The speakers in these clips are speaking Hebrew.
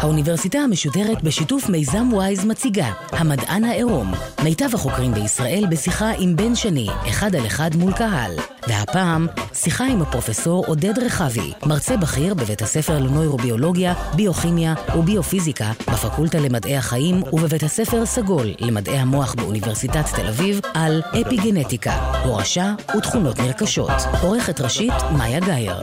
האוניברסיטה המשודרת בשיתוף מיזם וויז מציגה המדען העירום. מיטב החוקרים בישראל בשיחה עם בן שני, אחד על אחד מול קהל. והפעם, שיחה עם הפרופסור עודד רחבי מרצה בכיר בבית הספר לנוירוביולוגיה, ביוכימיה וביופיזיקה בפקולטה למדעי החיים ובבית הספר סגול למדעי המוח באוניברסיטת תל אביב על אפיגנטיקה, הורשה ותכונות נרכשות. עורכת ראשית מאיה גאייר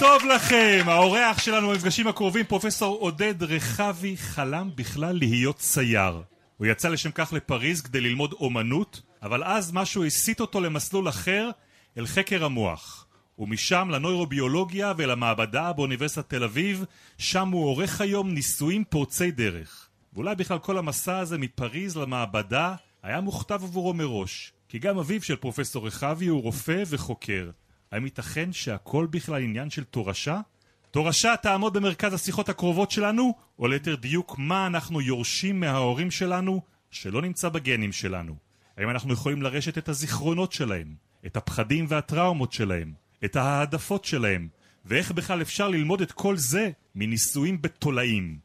טוב לכם! האורח שלנו במפגשים הקרובים, פרופסור עודד רחבי, חלם בכלל להיות צייר. הוא יצא לשם כך לפריז כדי ללמוד אומנות, אבל אז משהו הסיט אותו למסלול אחר, אל חקר המוח. ומשם לנוירוביולוגיה ולמעבדה באוניברסיטת תל אביב, שם הוא עורך היום ניסויים פורצי דרך. ואולי בכלל כל המסע הזה מפריז למעבדה היה מוכתב עבורו מראש, כי גם אביו של פרופסור רחבי הוא רופא וחוקר. האם ייתכן שהכל בכלל עניין של תורשה? תורשה תעמוד במרכז השיחות הקרובות שלנו, או ליתר דיוק מה אנחנו יורשים מההורים שלנו שלא נמצא בגנים שלנו. האם אנחנו יכולים לרשת את הזיכרונות שלהם, את הפחדים והטראומות שלהם, את ההעדפות שלהם, ואיך בכלל אפשר ללמוד את כל זה מניסויים בתולעים.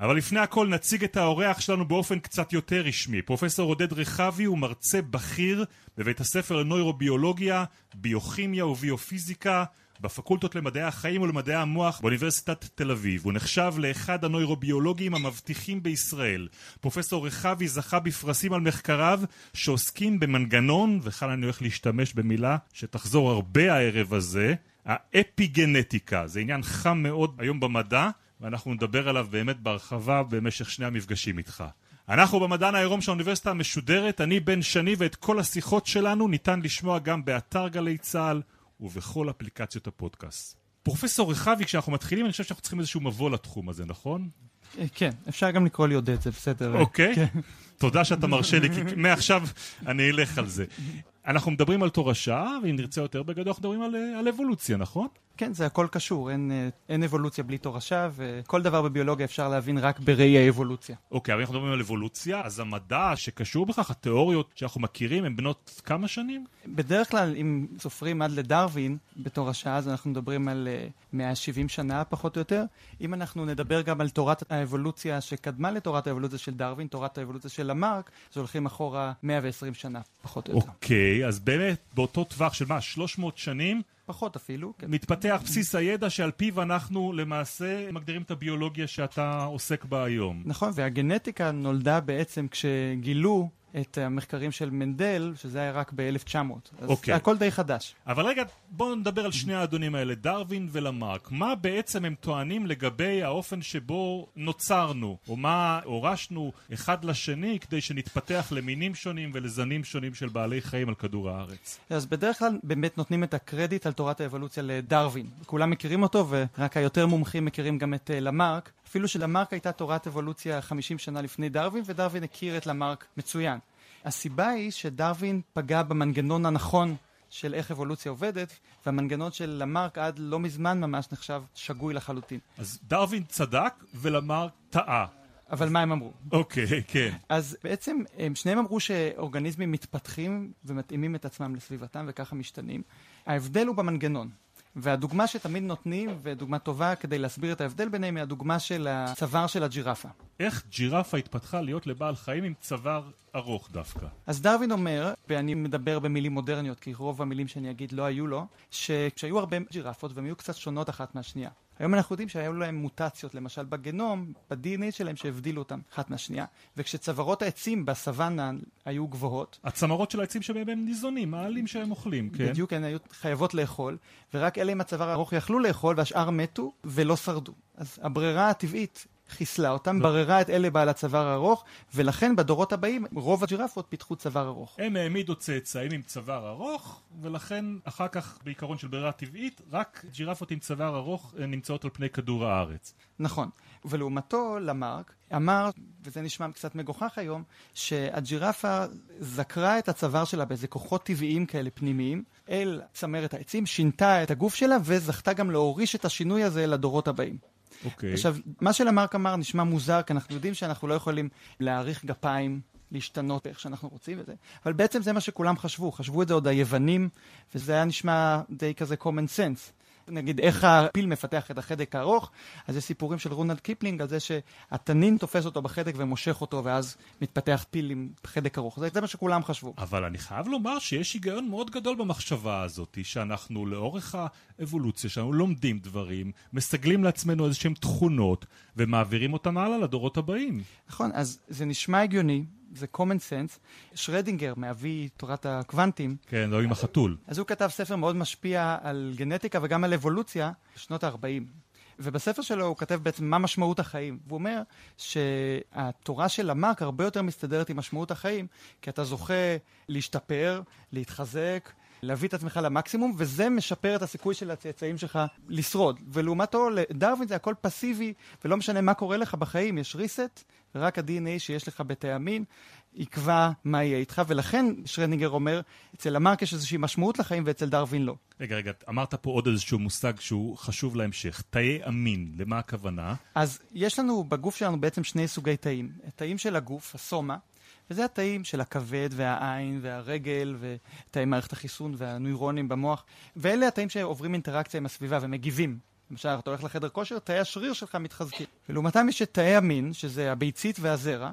אבל לפני הכל נציג את האורח שלנו באופן קצת יותר רשמי. פרופסור עודד רחבי הוא מרצה בכיר בבית הספר לנוירוביולוגיה, ביוכימיה וביופיזיקה בפקולטות למדעי החיים ולמדעי המוח באוניברסיטת תל אביב. הוא נחשב לאחד הנוירוביולוגים המבטיחים בישראל. פרופסור רחבי זכה בפרסים על מחקריו שעוסקים במנגנון, וכאן אני הולך להשתמש במילה שתחזור הרבה הערב הזה, האפיגנטיקה. זה עניין חם מאוד היום במדע. ואנחנו נדבר עליו באמת בהרחבה במשך שני המפגשים איתך. אנחנו במדען העירום של האוניברסיטה המשודרת, אני בן שני ואת כל השיחות שלנו ניתן לשמוע גם באתר גלי צה"ל ובכל אפליקציות הפודקאסט. פרופסור רחבי, כשאנחנו מתחילים אני חושב שאנחנו צריכים איזשהו מבוא לתחום הזה, נכון? אה, כן, אפשר גם לקרוא לי עודד, זה בסדר. אוקיי, כן. תודה שאתה מרשה לי, כי מעכשיו אני אלך על זה. אנחנו מדברים על תורשה, ואם נרצה יותר בגדול, אנחנו מדברים על, אה, על אבולוציה, נכון? כן, זה הכל קשור, אין, אה, אין אבולוציה בלי תורשה, וכל דבר בביולוגיה אפשר להבין רק בראי האבולוציה. אוקיי, אבל אנחנו מדברים על אבולוציה, אז המדע שקשור בכך, התיאוריות שאנחנו מכירים, הן בנות כמה שנים? בדרך כלל, אם סופרים עד לדרווין בתורשה, אז אנחנו מדברים על uh, 170 שנה פחות או יותר. אם אנחנו נדבר גם על תורת האבולוציה שקדמה לתורת האבולוציה של דרווין, תורת האבולוציה של למרק, אז הולכים אחורה 120 שנה פחות או יותר. אוקיי, אז באמת באותו טווח של מה, 300 שנים? פחות אפילו. כן. מתפתח בסיס הידע שעל פיו אנחנו למעשה מגדירים את הביולוגיה שאתה עוסק בה היום. נכון, והגנטיקה נולדה בעצם כשגילו את המחקרים של מנדל, שזה היה רק ב-1900. אז אוקיי. הכל די חדש. אבל רגע, בואו נדבר על שני האדונים האלה, דרווין ולמרק. מה בעצם הם טוענים לגבי האופן שבו נוצרנו, או מה הורשנו אחד לשני כדי שנתפתח למינים שונים ולזנים שונים של בעלי חיים על כדור הארץ? אז בדרך כלל באמת נותנים את הקרדיט על תורת האבולוציה לדרווין. כולם מכירים אותו, ורק היותר מומחים מכירים גם את uh, למרק. אפילו שלמרק הייתה תורת אבולוציה 50 שנה לפני דרווין, ודרווין הכיר את למרק מצוין. הסיבה היא שדרווין פגע במנגנון הנכון של איך אבולוציה עובדת, והמנגנון של למרק עד לא מזמן ממש נחשב שגוי לחלוטין. אז דרווין צדק ולמרק טעה. אבל מה הם אמרו? אוקיי, כן. אז בעצם הם שניהם אמרו שאורגניזמים מתפתחים ומתאימים את עצמם לסביבתם וככה משתנים. ההבדל הוא במנגנון. והדוגמה שתמיד נותנים, ודוגמה טובה כדי להסביר את ההבדל ביניהם, היא הדוגמה של הצוואר של הג'ירפה. איך ג'ירפה התפתחה להיות לבעל חיים עם צוואר ארוך דווקא? אז דרווין אומר, ואני מדבר במילים מודרניות, כי רוב המילים שאני אגיד לא היו לו, שכשהיו הרבה ג'ירפות והן היו קצת שונות אחת מהשנייה. היום אנחנו יודעים שהיו להם מוטציות, למשל בגנום, ב-DNA שלהם, שהבדילו אותם אחת מהשנייה. וכשצווארות העצים בסוואנה היו גבוהות... הצמרות של העצים שבהם הם ניזונים, העלים שהם אוכלים, כן? בדיוק, הן היו חייבות לאכול, ורק אלה עם הצוואר הארוך יכלו לאכול, והשאר מתו ולא שרדו. אז הברירה הטבעית חיסלה אותם, בררה את אלה בעל הצוואר הארוך, ולכן בדורות הבאים רוב הג'ירפות פיתחו צוואר ארוך. הם העמידו צאצאים עם צוואר ארוך, ולכן אחר כך בעיקרון של ברירה טבעית, רק ג'ירפות עם צוואר ארוך אה, נמצאות על פני כדור הארץ. נכון. ולעומתו, למרק אמר, וזה נשמע קצת מגוחך היום, שהג'ירפה זקרה את הצוואר שלה באיזה כוחות טבעיים כאלה פנימיים, אל צמרת העצים, שינתה את הגוף שלה, וזכתה גם להוריש את השינוי הזה לדורות הבאים. אוקיי. עכשיו, מה שלמרק אמר נשמע מוזר, כי אנחנו יודעים שאנחנו לא יכולים להאריך גפיים, להשתנות איך שאנחנו רוצים וזה, אבל בעצם זה מה שכולם חשבו, חשבו את זה עוד היוונים, וזה היה נשמע די כזה common sense. נגיד איך הפיל מפתח את החדק הארוך, אז יש סיפורים של רונלד קיפלינג על זה שהתנין תופס אותו בחדק ומושך אותו, ואז מתפתח פיל עם חדק ארוך. זה, זה מה שכולם חשבו. אבל אני חייב לומר שיש היגיון מאוד גדול במחשבה הזאת, שאנחנו לאורך האבולוציה שלנו לומדים דברים, מסגלים לעצמנו איזשהם תכונות, ומעבירים אותם הלאה לדורות הבאים. נכון, אז זה נשמע הגיוני, זה common sense. שרדינגר, מאבי תורת הקוונטים, כן, לא עם החתול. אז הוא כתב ספר מאוד משפיע על גנטיקה וגם על אבולוציה בשנות ה-40. ובספר שלו הוא כתב בעצם מה משמעות החיים. והוא אומר שהתורה של למרק הרבה יותר מסתדרת עם משמעות החיים, כי אתה זוכה להשתפר, להתחזק, להביא את עצמך למקסימום, וזה משפר את הסיכוי של הצאצאים שלך לשרוד. ולעומתו, לדרווין זה הכל פסיבי, ולא משנה מה קורה לך בחיים, יש reset, ורק ה-DNA שיש לך בתאי המין יקבע מה יהיה איתך, ולכן שרנינגר אומר, אצל למרק יש איזושהי משמעות לחיים ואצל דרווין לא. רגע, רגע, אמרת פה עוד איזשהו מושג שהוא חשוב להמשך. תאי המין, למה הכוונה? אז יש לנו בגוף שלנו בעצם שני סוגי תאים. תאים של הגוף, הסומה, וזה התאים של הכבד והעין והרגל ותאי מערכת החיסון והנוירונים במוח, ואלה התאים שעוברים אינטראקציה עם הסביבה ומגיבים. למשל, אתה הולך לחדר כושר, תאי השריר שלך מתחזקים. ולעומתם יש את תאי המין, שזה הביצית והזרע,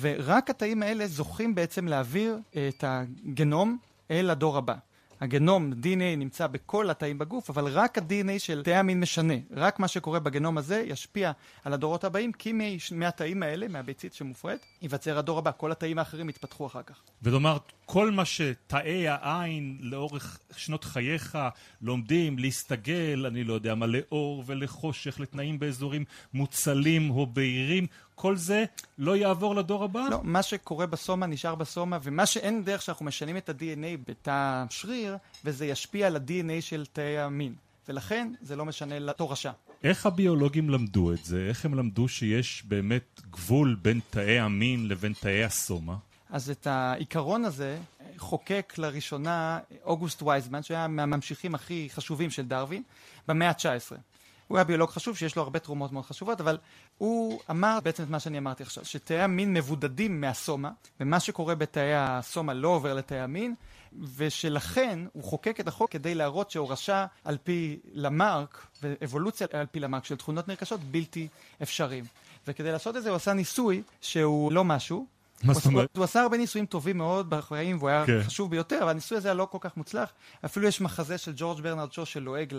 ורק התאים האלה זוכים בעצם להעביר את הגנום אל הדור הבא. הגנום, DNA, נמצא בכל התאים בגוף, אבל רק ה-DNA של תאי המין משנה. רק מה שקורה בגנום הזה ישפיע על הדורות הבאים, כי מהתאים האלה, מהביצית שמופרית, ייווצר הדור הבא. כל התאים האחרים יתפתחו אחר כך. ולומר, כל מה שתאי העין לאורך שנות חייך לומדים להסתגל, אני לא יודע מה, לאור ולחושך, לתנאים באזורים מוצלים או בהירים, כל זה לא יעבור לדור הבא? לא, מה שקורה בסומה נשאר בסומה, ומה שאין דרך שאנחנו משנים את ה-DNA בתא שריר, וזה ישפיע על ה-DNA של תאי המין. ולכן זה לא משנה לתורשה. איך הביולוגים למדו את זה? איך הם למדו שיש באמת גבול בין תאי המין לבין תאי הסומה? אז את העיקרון הזה חוקק לראשונה אוגוסט וייזמן, שהיה מהממשיכים הכי חשובים של דרווין, במאה ה-19. הוא היה ביולוג חשוב שיש לו הרבה תרומות מאוד חשובות, אבל הוא אמר בעצם את מה שאני אמרתי עכשיו, שתאי המין מבודדים מהסומה, ומה שקורה בתאי הסומה לא עובר לתאי המין, ושלכן הוא חוקק את החוק כדי להראות שהורשה על פי למרק, ואבולוציה על פי למרק של תכונות נרכשות בלתי אפשריים. וכדי לעשות את זה הוא עשה ניסוי שהוא לא משהו, מה זאת אומרת? הוא עשה הרבה ניסויים טובים מאוד בחיים, והוא היה כן. חשוב ביותר, אבל הניסוי הזה היה לא כל כך מוצלח. אפילו יש מחזה של ג'ורג' ברנרד שו שלועג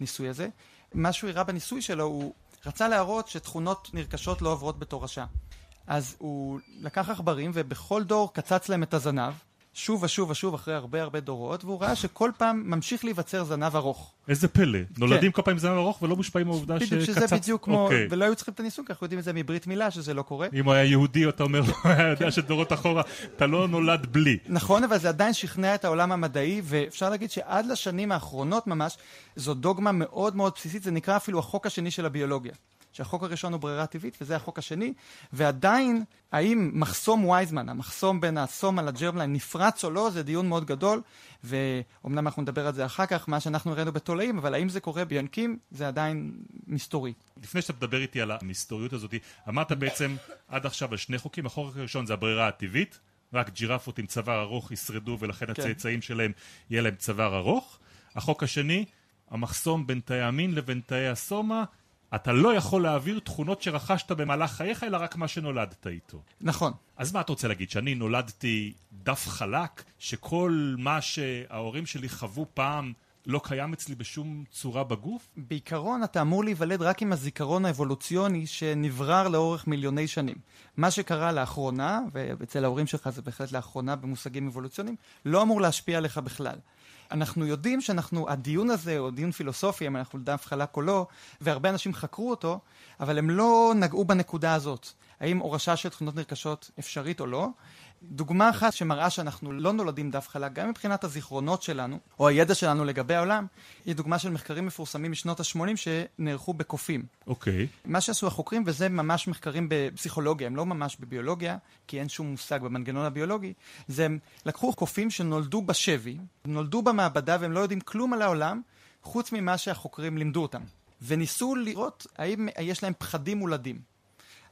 לניסוי הזה. מה שהוא הראה בניסוי שלו, הוא רצה להראות שתכונות נרכשות לא עוברות בתורשה. אז הוא לקח עכברים ובכל דור קצץ להם את הזנב, שוב ושוב ושוב אחרי הרבה הרבה דורות, והוא ראה שכל פעם ממשיך להיווצר זנב ארוך. איזה פלא. נולדים כל פעם עם זנב ארוך ולא מושפעים מהעובדה שקצת... בדיוק שזה בדיוק כמו, אוקיי. ולא היו צריכים את הניסוי, כי אנחנו יודעים את זה מברית מילה, שזה לא קורה. אם הוא היה יהודי, אתה אומר, הוא היה יודע שדורות אחורה, אתה לא נולד בלי. נכון, אבל זה עדיין שכנע את העולם המדעי, ואפשר להגיד שעד לשנים האחרונות ממש, זו דוגמה מאוד מאוד בסיסית, זה נקרא אפילו החוק השני של הביולוגיה. שהחוק הראשון הוא ברירה טבעית, וזה החוק השני, ועדיין, האם מחסום וייזמן, המחסום בין הסומה לג'רמליין, נפרץ או לא, זה דיון מאוד גדול, ואומנם אנחנו נדבר על זה אחר כך, מה שאנחנו הראינו בתולעים, אבל האם זה קורה ביונקים, זה עדיין מסתורי. לפני שאתה מדבר איתי על המסתוריות הזאת, אמרת בעצם עד עכשיו על שני חוקים, החוק הראשון זה הברירה הטבעית, רק ג'ירפות עם צוואר ארוך ישרדו ולכן כן. הצאצאים שלהם יהיה להם צוואר ארוך. החוק השני, המחסום בין תאי המין לבין תאי הסומה, אתה לא יכול להעביר תכונות שרכשת במהלך חייך, אלא רק מה שנולדת איתו. נכון. אז מה אתה רוצה להגיד? שאני נולדתי דף חלק, שכל מה שההורים שלי חוו פעם לא קיים אצלי בשום צורה בגוף? בעיקרון אתה אמור להיוולד רק עם הזיכרון האבולוציוני שנברר לאורך מיליוני שנים. מה שקרה לאחרונה, ואצל ההורים שלך זה בהחלט לאחרונה במושגים אבולוציוניים, לא אמור להשפיע עליך בכלל. אנחנו יודעים שאנחנו, הדיון הזה, או דיון פילוסופי, אם אנחנו דף חלק או לא, והרבה אנשים חקרו אותו, אבל הם לא נגעו בנקודה הזאת. האם הורשה של תכונות נרכשות אפשרית או לא? דוגמה אחת שמראה שאנחנו לא נולדים דף חלק, גם מבחינת הזיכרונות שלנו, או הידע שלנו לגבי העולם, היא דוגמה של מחקרים מפורסמים משנות ה-80 שנערכו בקופים. אוקיי. מה שעשו החוקרים, וזה ממש מחקרים בפסיכולוגיה, הם לא ממש בביולוגיה, כי אין שום מושג במנגנון הביולוגי, זה הם לקחו קופים שנולדו בשבי, נולדו במעבדה והם לא יודעים כלום על העולם, חוץ ממה שהחוקרים לימדו אותם. וניסו לראות האם יש להם פחדים מולדים.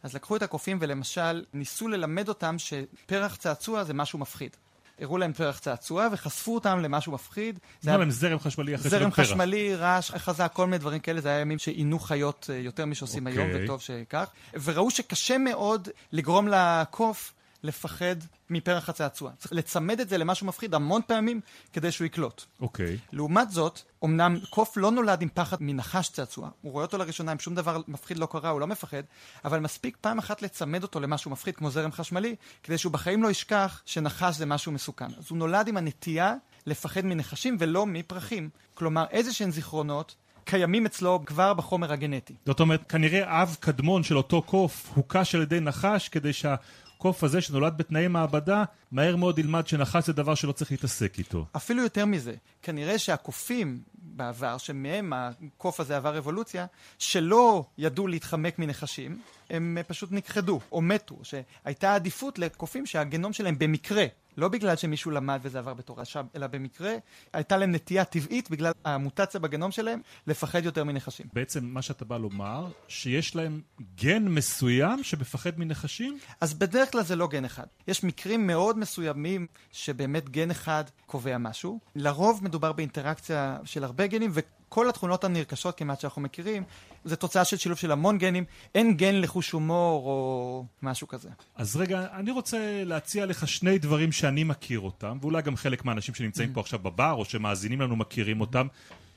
אז לקחו את הקופים ולמשל ניסו ללמד אותם שפרח צעצוע זה משהו מפחיד. הראו להם פרח צעצוע וחשפו אותם למשהו מפחיד. זה היה להם זרם חשמלי אחרי זרם חשמלי, רעש, חזק, כל מיני דברים כאלה. זה היה ימים שעינו חיות אה, יותר משעושים okay. היום, אוקיי. וטוב שכך. וראו שקשה מאוד לגרום לקוף לפחד מפרח הצעצוע. צריך לצמד את זה למשהו מפחיד המון פעמים כדי שהוא יקלוט. אוקיי. Okay. לעומת זאת, אמנם קוף לא נולד עם פחד מנחש צעצוע. הוא רואה אותו לראשונה, אם שום דבר מפחיד לא קרה, הוא לא מפחד, אבל מספיק פעם אחת לצמד אותו למשהו מפחיד, כמו זרם חשמלי, כדי שהוא בחיים לא ישכח שנחש זה משהו מסוכן. אז הוא נולד עם הנטייה לפחד מנחשים ולא מפרחים. כלומר, איזה שהן זיכרונות קיימים אצלו כבר בחומר הגנטי. זאת אומרת, כנראה אב קדמון של אותו קוף הוקש על ידי נחש כדי שה... הקוף הזה שנולד בתנאי מעבדה, מהר מאוד ילמד שנחש זה דבר שלא צריך להתעסק איתו. אפילו יותר מזה, כנראה שהקופים בעבר, שמהם הקוף הזה עבר אבולוציה, שלא ידעו להתחמק מנחשים, הם פשוט נכחדו או מתו, שהייתה עדיפות לקופים שהגנום שלהם במקרה לא בגלל שמישהו למד וזה עבר בתור רשע, אלא במקרה הייתה להם נטייה טבעית בגלל המוטציה בגנום שלהם לפחד יותר מנחשים. בעצם מה שאתה בא לומר, שיש להם גן מסוים שמפחד מנחשים? אז בדרך כלל זה לא גן אחד. יש מקרים מאוד מסוימים שבאמת גן אחד קובע משהו. לרוב מדובר באינטראקציה של הרבה גנים וכל התכונות הנרכשות כמעט שאנחנו מכירים זה תוצאה של שילוב של המון גנים, אין גן לחוש הומור או משהו כזה. אז רגע, אני רוצה להציע לך שני דברים שאני מכיר אותם, ואולי גם חלק מהאנשים שנמצאים mm-hmm. פה עכשיו בבר או שמאזינים לנו מכירים אותם,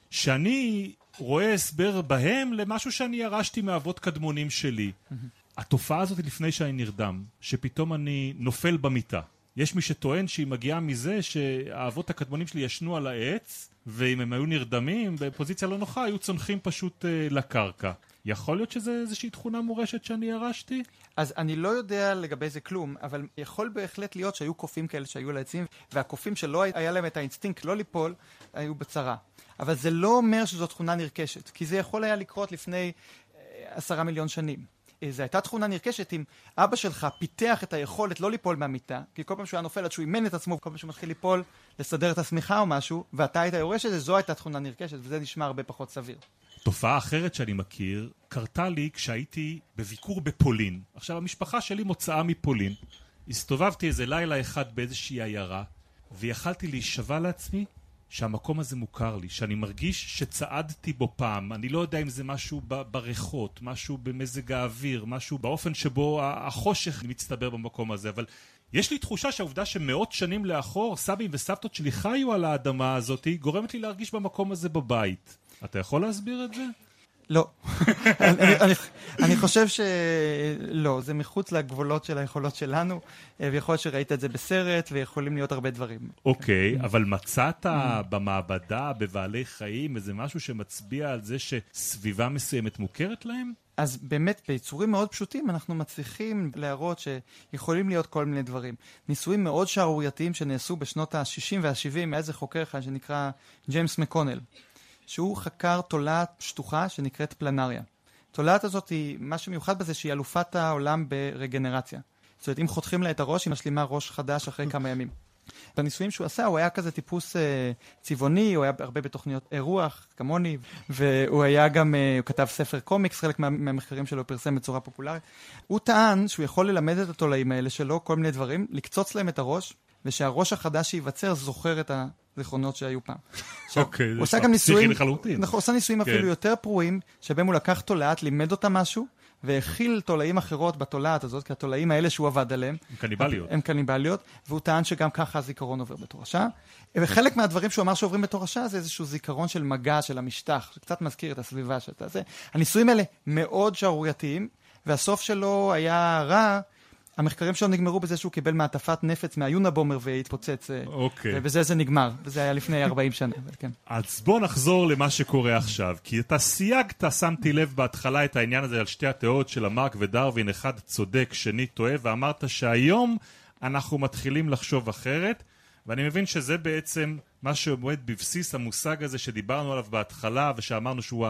שאני רואה הסבר בהם למשהו שאני ירשתי מאבות קדמונים שלי. Mm-hmm. התופעה הזאת לפני שאני נרדם, שפתאום אני נופל במיטה. יש מי שטוען שהיא מגיעה מזה שהאבות הקדמונים שלי ישנו על העץ, ואם הם היו נרדמים בפוזיציה לא נוחה, היו צונחים פשוט uh, לקרקע. יכול להיות שזה איזושהי תכונה מורשת שאני ירשתי? אז אני לא יודע לגבי זה כלום, אבל יכול בהחלט להיות שהיו קופים כאלה שהיו על העצים, והקופים שלא היה להם את האינסטינקט לא ליפול, היו בצרה. אבל זה לא אומר שזו תכונה נרכשת, כי זה יכול היה לקרות לפני uh, עשרה מיליון שנים. זו הייתה תכונה נרכשת אם אבא שלך פיתח את היכולת לא ליפול מהמיטה, כי כל פעם שהוא היה נופל עד שהוא אימן את עצמו, כל פעם שהוא מתחיל ליפול, לסדר את השמיכה או משהו, ואתה היית יורש את זה, זו הייתה תכונה נרכשת, וזה נשמע הרבה פחות סביר. תופעה אחרת שאני מכיר, קרתה לי כשהייתי בביקור בפולין. עכשיו, המשפחה שלי מוצאה מפולין. הסתובבתי איזה לילה אחד באיזושהי עיירה, ויכלתי להישבע לעצמי שהמקום הזה מוכר לי, שאני מרגיש שצעדתי בו פעם. אני לא יודע אם זה משהו בריחות, משהו במזג האוויר, משהו באופן שבו החושך מצטבר במקום הזה, אבל יש לי תחושה שהעובדה שמאות שנים לאחור סבים וסבתות שלי חיו על האדמה הזאת גורמת לי להרגיש במקום הזה בבית. אתה יכול להסביר את זה? לא. אני, אני, אני חושב שלא, זה מחוץ לגבולות של היכולות שלנו, אה, ויכול להיות שראית את זה בסרט, ויכולים להיות הרבה דברים. אוקיי, okay, אבל מצאת במעבדה, בבעלי חיים, איזה משהו שמצביע על זה שסביבה מסוימת מוכרת להם? אז באמת, ביצורים מאוד פשוטים אנחנו מצליחים להראות שיכולים להיות כל מיני דברים. ניסויים מאוד שערורייתיים שנעשו בשנות ה-60 וה-70 מאיזה חוקר אחד שנקרא ג'יימס מקונל. שהוא חקר תולעת שטוחה שנקראת פלנריה. התולעת הזאת היא, מה שמיוחד בזה שהיא אלופת העולם ברגנרציה. זאת אומרת, אם חותכים לה את הראש, היא משלימה ראש חדש אחרי כמה ימים. בניסויים שהוא עשה, הוא היה כזה טיפוס אה, צבעוני, הוא היה הרבה בתוכניות אירוח, כמוני, והוא היה גם, אה, הוא כתב ספר קומיקס, חלק מה, מהמחקרים שלו פרסם בצורה פופולרית. הוא טען שהוא יכול ללמד את התולעים האלה שלו כל מיני דברים, לקצוץ להם את הראש, ושהראש החדש שייווצר זוכר את הזיכרונות שהיו פעם. אוקיי, עושה גם ניסויים, נכון, עושה ניסויים אפילו כן. יותר פרועים, שבהם הוא לקח תולעת, לימד אותה משהו, והכיל תולעים אחרות בתולעת הזאת, כי התולעים האלה שהוא עבד עליהם, הם קניבליות. הם קניבליות, והוא טען שגם ככה הזיכרון עובר בתורשה. וחלק מהדברים שהוא אמר שעוברים בתורשה זה איזשהו זיכרון של מגע של המשטח, שקצת מזכיר את הסביבה שאתה זה. הניסויים האלה מאוד שערורייתיים, והסוף שלו היה רע, המחקרים שלו נגמרו בזה שהוא קיבל מעטפת נפץ מהיונבומר והתפוצץ. אה, אוקיי. ובזה זה נגמר, וזה היה לפני 40 שנה, כן. אז בוא נחזור למה שקורה עכשיו, כי אתה סייגת, שמתי לב בהתחלה את העניין הזה על שתי התיאוריות של המרק ודרווין, אחד צודק, שני טועה, ואמרת שהיום אנחנו מתחילים לחשוב אחרת, ואני מבין שזה בעצם מה שעומד בבסיס המושג הזה שדיברנו עליו בהתחלה, ושאמרנו שהוא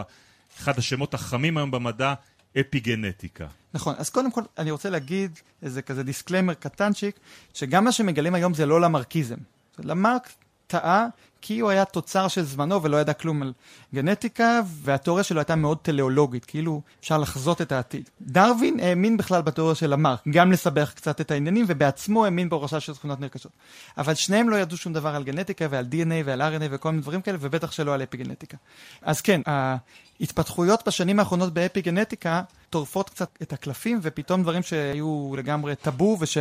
אחד השמות החמים היום במדע, אפיגנטיקה. נכון, אז קודם כל אני רוצה להגיד איזה כזה disclaimer קטנצ'יק, שגם מה שמגלים היום זה לא למרקיזם. למרק טעה כי הוא היה תוצר של זמנו ולא ידע כלום על גנטיקה, והתיאוריה שלו הייתה מאוד טלאולוגית, כאילו אפשר לחזות את העתיד. דרווין האמין בכלל בתיאוריה של למרק, גם לסבך קצת את העניינים, ובעצמו האמין בהורשה של תכונות נרכשות. אבל שניהם לא ידעו שום דבר על גנטיקה ועל DNA ועל RNA וכל מיני דברים כאלה, ובטח שלא על אפיגנטיקה. אז כן, ההתפתחויות בשנים האחרונות באפיגנטיקה טורפות קצת את הקלפים, ופתאום דברים שהיו לגמרי טאבו וש...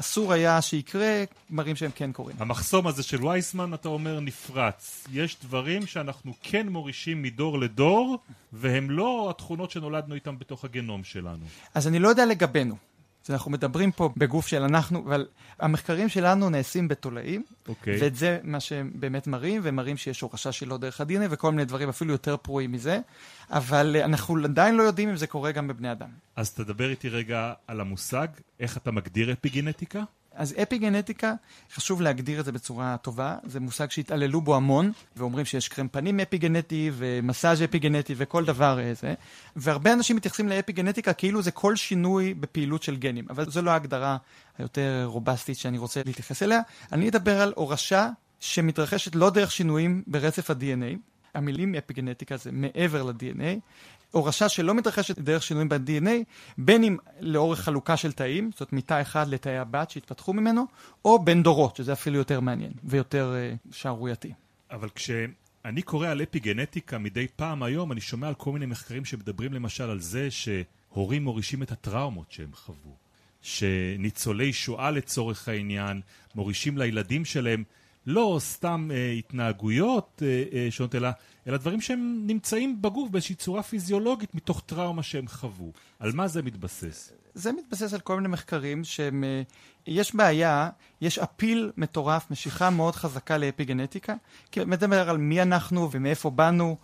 אסור היה שיקרה, מראים שהם כן קורים. המחסום הזה של וייסמן, אתה אומר, נפרץ. יש דברים שאנחנו כן מורישים מדור לדור, והם לא התכונות שנולדנו איתם בתוך הגנום שלנו. אז אני לא יודע לגבינו. אנחנו מדברים פה בגוף של אנחנו, אבל המחקרים שלנו נעשים בתולעים, okay. אוקיי. ואת זה מה שהם באמת מראים, והם מראים שיש הורשה שלא דרך ה-DNA וכל מיני דברים אפילו יותר פרועים מזה, אבל אנחנו עדיין לא יודעים אם זה קורה גם בבני אדם. אז תדבר איתי רגע על המושג, איך אתה מגדיר אפיגנטיקה? אז אפיגנטיקה, חשוב להגדיר את זה בצורה טובה, זה מושג שהתעללו בו המון, ואומרים שיש קרם פנים אפיגנטי ומסאז' אפיגנטי וכל דבר איזה, והרבה אנשים מתייחסים לאפיגנטיקה כאילו זה כל שינוי בפעילות של גנים, אבל זו לא ההגדרה היותר רובסטית שאני רוצה להתייחס אליה. אני אדבר על הורשה שמתרחשת לא דרך שינויים ברצף ה-DNA, המילים אפיגנטיקה זה מעבר ל-DNA, הורשה שלא מתרחשת דרך שינויים ב-DNA, בין אם לאורך חלוקה של תאים, זאת מתא אחד לתאי הבת שהתפתחו ממנו, או בין דורות, שזה אפילו יותר מעניין ויותר uh, שערורייתי. אבל כשאני קורא על אפיגנטיקה מדי פעם היום, אני שומע על כל מיני מחקרים שמדברים למשל על זה שהורים מורישים את הטראומות שהם חוו. שניצולי שואה לצורך העניין מורישים לילדים שלהם לא סתם אה, התנהגויות אה, אה, שונות, אלא, אלא דברים שהם נמצאים בגוף באיזושהי צורה פיזיולוגית מתוך טראומה שהם חוו. על מה זה מתבסס? זה מתבסס על כל מיני מחקרים שהם... אה, יש בעיה, יש אפיל מטורף, משיכה מאוד חזקה לאפיגנטיקה, כי מדבר על מי אנחנו ומאיפה באנו.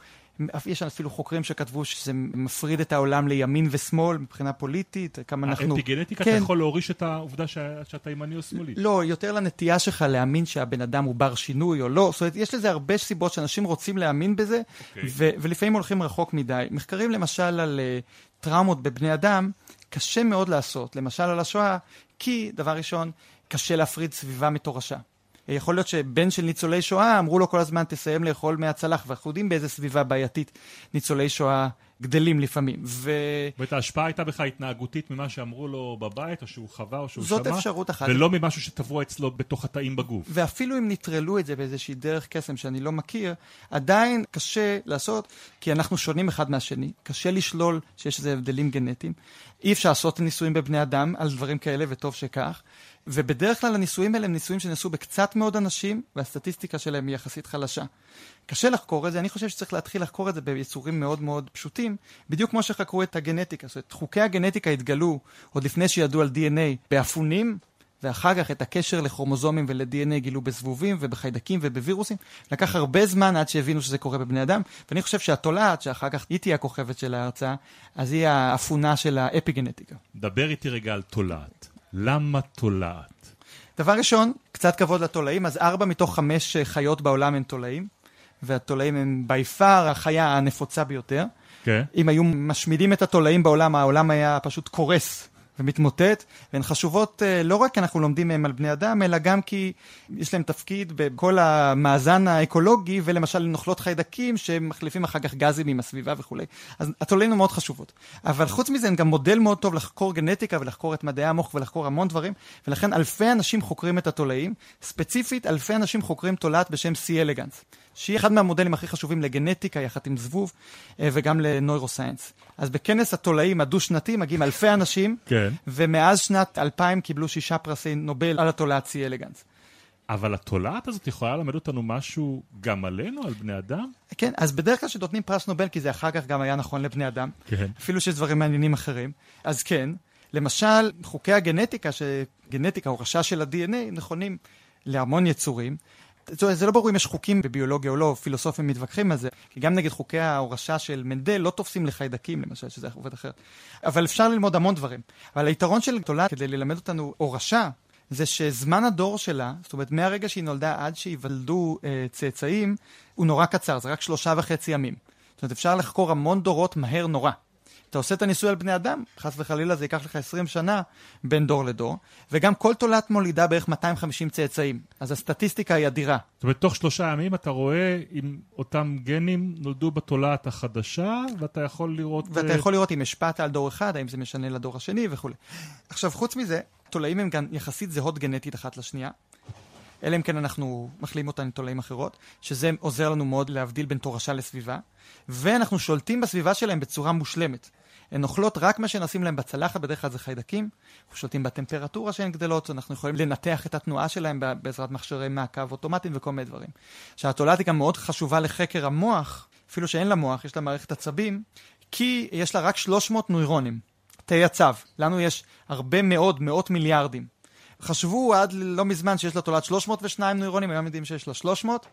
יש אפילו חוקרים שכתבו שזה מפריד את העולם לימין ושמאל מבחינה פוליטית, כמה אנחנו... האפיגנטיקה, כן. אתה יכול להוריש את העובדה ש... שאתה ימני או שמאלי. לא, יותר לנטייה שלך להאמין שהבן אדם הוא בר שינוי או לא. זאת אומרת, יש לזה הרבה סיבות שאנשים רוצים להאמין בזה, okay. אוקיי. ו... ולפעמים הולכים רחוק מדי. מחקרים למשל על uh, טראומות בבני אדם, קשה מאוד לעשות, למשל על השואה, כי, דבר ראשון, קשה להפריד סביבה מתורשה. יכול להיות שבן של ניצולי שואה, אמרו לו כל הזמן, תסיים לאכול מהצלח, ואנחנו יודעים באיזה סביבה בעייתית ניצולי שואה גדלים לפעמים. ו... זאת ההשפעה הייתה בכלל התנהגותית ממה שאמרו לו בבית, או שהוא חווה, או שהוא זאת שמע. אפשרות אחת. ולא ממשהו שטבוע אצלו בתוך התאים בגוף. ואפילו אם נטרלו את זה באיזושהי דרך קסם שאני לא מכיר, עדיין קשה לעשות, כי אנחנו שונים אחד מהשני. קשה לשלול שיש איזה הבדלים גנטיים. אי אפשר לעשות ניסויים בבני אדם על דברים כאלה, וטוב שכך. ובדרך כלל הניסויים האלה הם ניסויים שנעשו בקצת מאוד אנשים, והסטטיסטיקה שלהם היא יחסית חלשה. קשה לחקור את זה, אני חושב שצריך להתחיל לחקור את זה ביצורים מאוד מאוד פשוטים, בדיוק כמו שחקרו את הגנטיקה. זאת אומרת, חוקי הגנטיקה התגלו עוד לפני שידעו על DNA באפונים, ואחר כך את הקשר לכרומוזומים ול-DNA גילו בזבובים ובחיידקים ובווירוסים. לקח הרבה זמן עד שהבינו שזה קורה בבני אדם, ואני חושב שהתולעת, שאחר כך היא תהיה הכוכבת של ההרצאה, אז היא האפונה של האפיגנטיקה. דבר איתי רגע על תולעת. למה תולעת? דבר ראשון, קצת כבוד לתולעים, אז ארבע מתוך חמש חיות בעולם הן תולעים, והתולעים הם בי פאר החיה הנפוצה ביותר. כן. Okay. אם היו משמידים את התולעים בעולם, העולם היה פשוט קורס ומתמוטט, והן חשובות אה, לא רק כי אנחנו לומדים מהן על בני אדם, אלא גם כי יש להן תפקיד בכל המאזן האקולוגי, ולמשל נוכלות חיידקים שמחליפים אחר כך גזים עם הסביבה וכולי. אז התולעים הן מאוד חשובות. אבל חוץ מזה, הן גם מודל מאוד טוב לחקור גנטיקה ולחקור את מדעי המוח ולחקור המון דברים, ולכן אלפי אנשים חוקרים את התולעים. ספציפית, אלפי אנשים חוקרים תולעת בשם C. אלגנס. שהיא אחד מהמודלים הכי חשובים לגנטיקה יחד עם זבוב אה, וגם לנוירוסיינס. אז בכנס התולעים הדו-שנתי מגיעים אלפי אנשים, כן. ומאז שנת 2000 קיבלו שישה פרסי נובל על התולעת סי אלגנס. אבל התולעת הזאת יכולה ללמד אותנו משהו גם עלינו, על בני אדם? כן, אז בדרך כלל כשנותנים פרס נובל, כי זה אחר כך גם היה נכון לבני אדם, כן. אפילו שיש דברים מעניינים אחרים, אז כן. למשל, חוקי הגנטיקה, שגנטיקה, הורשה של ה-DNA, נכונים להמון יצורים, זה לא ברור אם יש חוקים בביולוגיה או לא, פילוסופים מתווכחים על זה, כי גם נגד חוקי ההורשה של מנדל לא תופסים לחיידקים למשל, שזה עובד אחרת. אבל אפשר ללמוד המון דברים. אבל היתרון של תולעת כדי ללמד אותנו הורשה, זה שזמן הדור שלה, זאת אומרת מהרגע שהיא נולדה עד שייוולדו אה, צאצאים, הוא נורא קצר, זה רק שלושה וחצי ימים. זאת אומרת אפשר לחקור המון דורות מהר נורא. אתה עושה את הניסוי על בני אדם, חס וחלילה זה ייקח לך 20 שנה בין דור לדור, וגם כל תולעת מולידה בערך 250 צאצאים, אז הסטטיסטיקה היא אדירה. זאת אומרת, תוך שלושה ימים אתה רואה אם אותם גנים נולדו בתולעת החדשה, ואתה יכול לראות... ואתה יכול לראות אם השפעת על דור אחד, האם זה משנה לדור השני וכולי. עכשיו, חוץ מזה, תולעים הם גם יחסית זהות גנטית אחת לשנייה. אלא אם כן אנחנו מחליאים אותן עם תולעים אחרות, שזה עוזר לנו מאוד להבדיל בין תורשה לסביבה, ואנחנו שולטים בסביבה שלהם בצורה מושלמת. הן אוכלות רק מה שנשים להם בצלחת, בדרך כלל זה חיידקים, אנחנו שולטים בטמפרטורה שהן גדלות, אנחנו יכולים לנתח את התנועה שלהם בעזרת מכשירי מעקב אוטומטיים וכל מיני דברים. עכשיו, התולעת היא גם מאוד חשובה לחקר המוח, אפילו שאין לה מוח, יש לה מערכת עצבים, כי יש לה רק 300 נוירונים, תאי הצו. לנו יש הרבה מאוד, מאות מיליארדים. חשבו עד לא מזמן שיש לתולעת 302 נוירונים, היום יודעים שיש לה 300,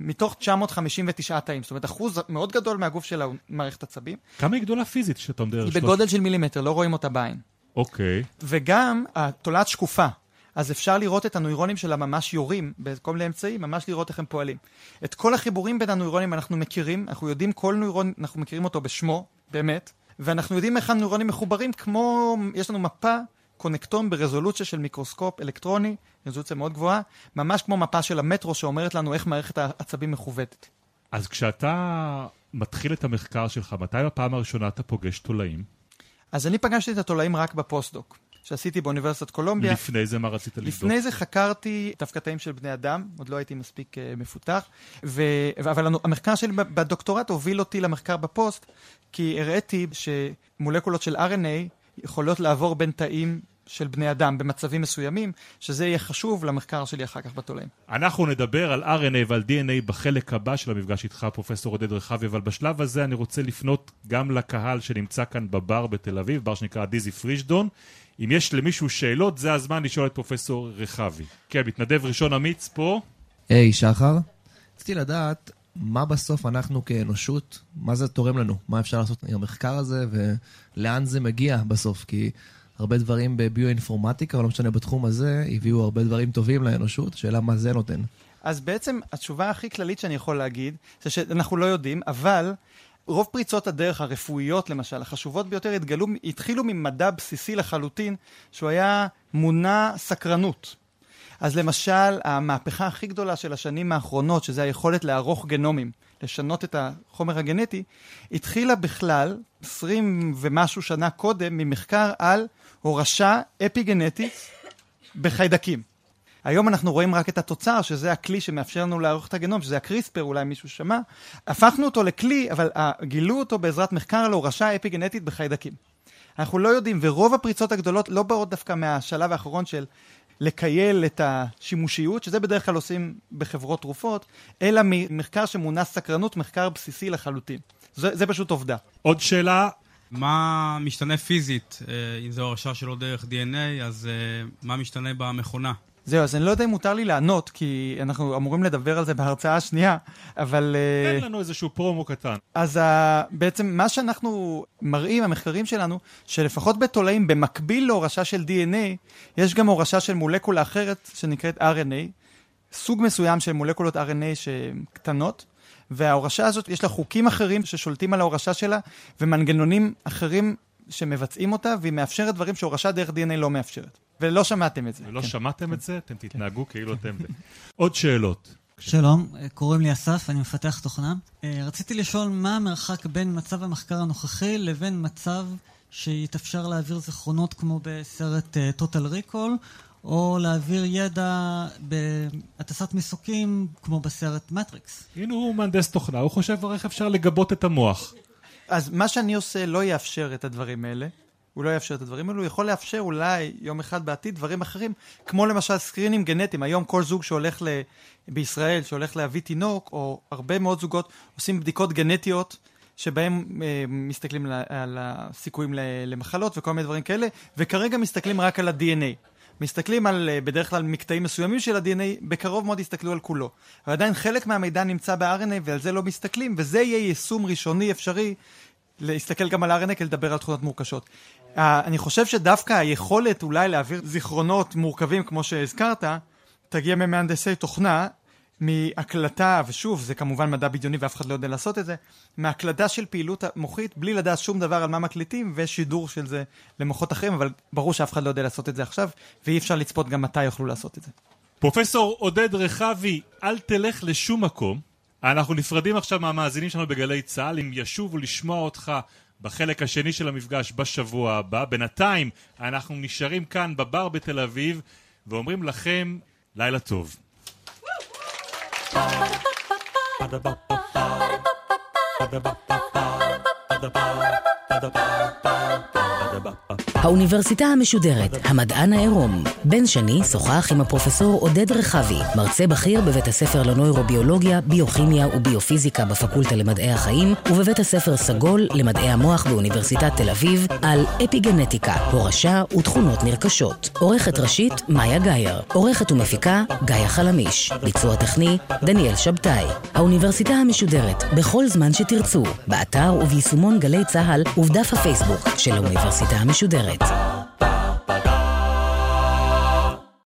מתוך 959 תאים. זאת אומרת, אחוז מאוד גדול מהגוף שלה הוא מערכת עצבים. כמה היא גדולה פיזית שאתה מדבר? היא בגודל של מילימטר, לא רואים אותה בעין. אוקיי. וגם התולעת שקופה. אז אפשר לראות את הנוירונים שלה ממש יורים בכל מיני אמצעים, ממש לראות איך הם פועלים. את כל החיבורים בין הנוירונים אנחנו מכירים, אנחנו יודעים כל נוירון, אנחנו מכירים אותו בשמו, באמת, ואנחנו יודעים איך הנוירונים מחוברים כמו, יש לנו מפה קונקטום ברזולוציה של מיקרוסקופ אלקטרוני, רזולוציה מאוד גבוהה, ממש כמו מפה של המטרו שאומרת לנו איך מערכת העצבים מחווטת. אז כשאתה מתחיל את המחקר שלך, מתי בפעם הראשונה אתה פוגש תולעים? אז אני פגשתי את התולעים רק בפוסט-דוק. שעשיתי באוניברסיטת קולומביה. לפני זה מה רצית לבדוק? לפני זה חקרתי דווקא תאים של בני אדם, עוד לא הייתי מספיק uh, מפותח, ו... אבל המחקר שלי בדוקטורט הוביל אותי למחקר בפוסט, כי הראיתי שמולקולות של RNA יכולות לעבור בין תאים של בני אדם במצבים מסוימים, שזה יהיה חשוב למחקר שלי אחר כך בתולעים. אנחנו נדבר על RNA ועל DNA בחלק הבא של המפגש איתך, פרופסור עודד רחבי, אבל בשלב הזה אני רוצה לפנות גם לקהל שנמצא כאן בבר בתל אביב, בר שנקרא דיזי פרישדון. אם יש למישהו שאלות, זה הזמן לשאול את פרופסור רחבי. כן, מתנדב ראשון אמיץ פה. היי, hey, שחר. רציתי לדעת מה בסוף אנחנו כאנושות, מה זה תורם לנו? מה אפשר לעשות עם המחקר הזה ולאן זה מגיע בסוף? כי הרבה דברים בביואינפורמטיקה, או לא משנה בתחום הזה, הביאו הרבה דברים טובים לאנושות, השאלה מה זה נותן. אז בעצם התשובה הכי כללית שאני יכול להגיד, זה שאנחנו לא יודעים, אבל רוב פריצות הדרך הרפואיות למשל, החשובות ביותר, התגלו, התחילו ממדע בסיסי לחלוטין, שהוא היה מונע סקרנות. אז למשל, המהפכה הכי גדולה של השנים האחרונות, שזה היכולת לערוך גנומים, לשנות את החומר הגנטי, התחילה בכלל, 20 ומשהו שנה קודם, ממחקר על הורשה אפיגנטית בחיידקים. היום אנחנו רואים רק את התוצר, שזה הכלי שמאפשר לנו לערוך את הגנום, שזה הקריספר, אולי מישהו שמע. הפכנו אותו לכלי, אבל גילו אותו בעזרת מחקר על הורשה אפיגנטית בחיידקים. אנחנו לא יודעים, ורוב הפריצות הגדולות לא באות דווקא מהשלב האחרון של לקייל את השימושיות, שזה בדרך כלל עושים בחברות תרופות, אלא ממחקר שמונע סקרנות, מחקר בסיסי לחלוטין. זה, זה פשוט עובדה. עוד שאלה? מה משתנה פיזית, אה, אם זו הרשעה שלא דרך DNA, אז אה, מה משתנה במכונה? זהו, אז אני לא יודע אם מותר לי לענות, כי אנחנו אמורים לדבר על זה בהרצאה השנייה, אבל... תן לנו איזשהו פרומו קטן. אז uh, בעצם מה שאנחנו מראים, המחקרים שלנו, שלפחות בתולעים, במקביל להורשה של DNA, יש גם הורשה של מולקולה אחרת שנקראת RNA, סוג מסוים של מולקולות RNA שהן קטנות, וההורשה הזאת, יש לה חוקים אחרים ששולטים על ההורשה שלה, ומנגנונים אחרים שמבצעים אותה, והיא מאפשרת דברים שהורשה דרך DNA לא מאפשרת. ולא שמעתם את זה. ולא כן. שמעתם את זה? אתם תתנהגו כאילו אתם... עוד שאלות. שלום, קוראים לי אסף, אני מפתח תוכנה. אה, רציתי לשאול מה המרחק בין מצב המחקר הנוכחי לבין מצב שיתאפשר להעביר זיכרונות כמו בסרט אה, Total Recall, או להעביר ידע בהטסת מסוקים כמו בסרט מטריקס. הנה הוא מהנדס תוכנה, הוא חושב איך אפשר לגבות את המוח. אז מה שאני עושה לא יאפשר את הדברים האלה. הוא לא יאפשר את הדברים האלו, הוא יכול לאפשר אולי יום אחד בעתיד דברים אחרים, כמו למשל סקרינים גנטיים. היום כל זוג שהולך ל... בישראל, שהולך להביא תינוק, או הרבה מאוד זוגות עושים בדיקות גנטיות, שבהם אה, מסתכלים על, על הסיכויים למחלות וכל מיני דברים כאלה, וכרגע מסתכלים רק על ה-DNA. מסתכלים על, אה, בדרך כלל, מקטעים מסוימים של ה-DNA, בקרוב מאוד יסתכלו על כולו. אבל עדיין חלק מהמידע נמצא ב-RNA ועל זה לא מסתכלים, וזה יהיה יישום ראשוני אפשרי להסתכל גם על RNA כדי לדבר על תכונות מורכשות. Uh, אני חושב שדווקא היכולת אולי להעביר זיכרונות מורכבים כמו שהזכרת, תגיע ממהנדסי תוכנה, מהקלטה, ושוב, זה כמובן מדע בדיוני ואף אחד לא יודע לעשות את זה, מהקלטה של פעילות מוחית בלי לדעת שום דבר על מה מקליטים, ושידור של זה למוחות אחרים, אבל ברור שאף אחד לא יודע לעשות את זה עכשיו, ואי אפשר לצפות גם מתי יוכלו לעשות את זה. פרופסור עודד רחבי, אל תלך לשום מקום. אנחנו נפרדים עכשיו מהמאזינים שלנו בגלי צה"ל, אם ישובו לשמוע אותך בחלק השני של המפגש בשבוע הבא. בינתיים אנחנו נשארים כאן בבר בתל אביב ואומרים לכם לילה טוב. האוניברסיטה המשודרת, המדען העירום. בן שני שוחח עם הפרופסור עודד רחבי, מרצה בכיר בבית הספר לנוירוביולוגיה, ביוכימיה וביופיזיקה בפקולטה למדעי החיים, ובבית הספר סגול למדעי המוח באוניברסיטת תל אביב, על אפיגנטיקה, הורשה ותכונות נרכשות. עורכת ראשית, מאיה גאייר. עורכת ומפיקה, גאיה חלמיש. ביצוע טכני, דניאל שבתאי. האוניברסיטה המשודרת, בכל זמן שתרצו, באתר וביישומון גלי צה"ל ובדף הפייסבוק של האוניברסיטה המשודרת. it.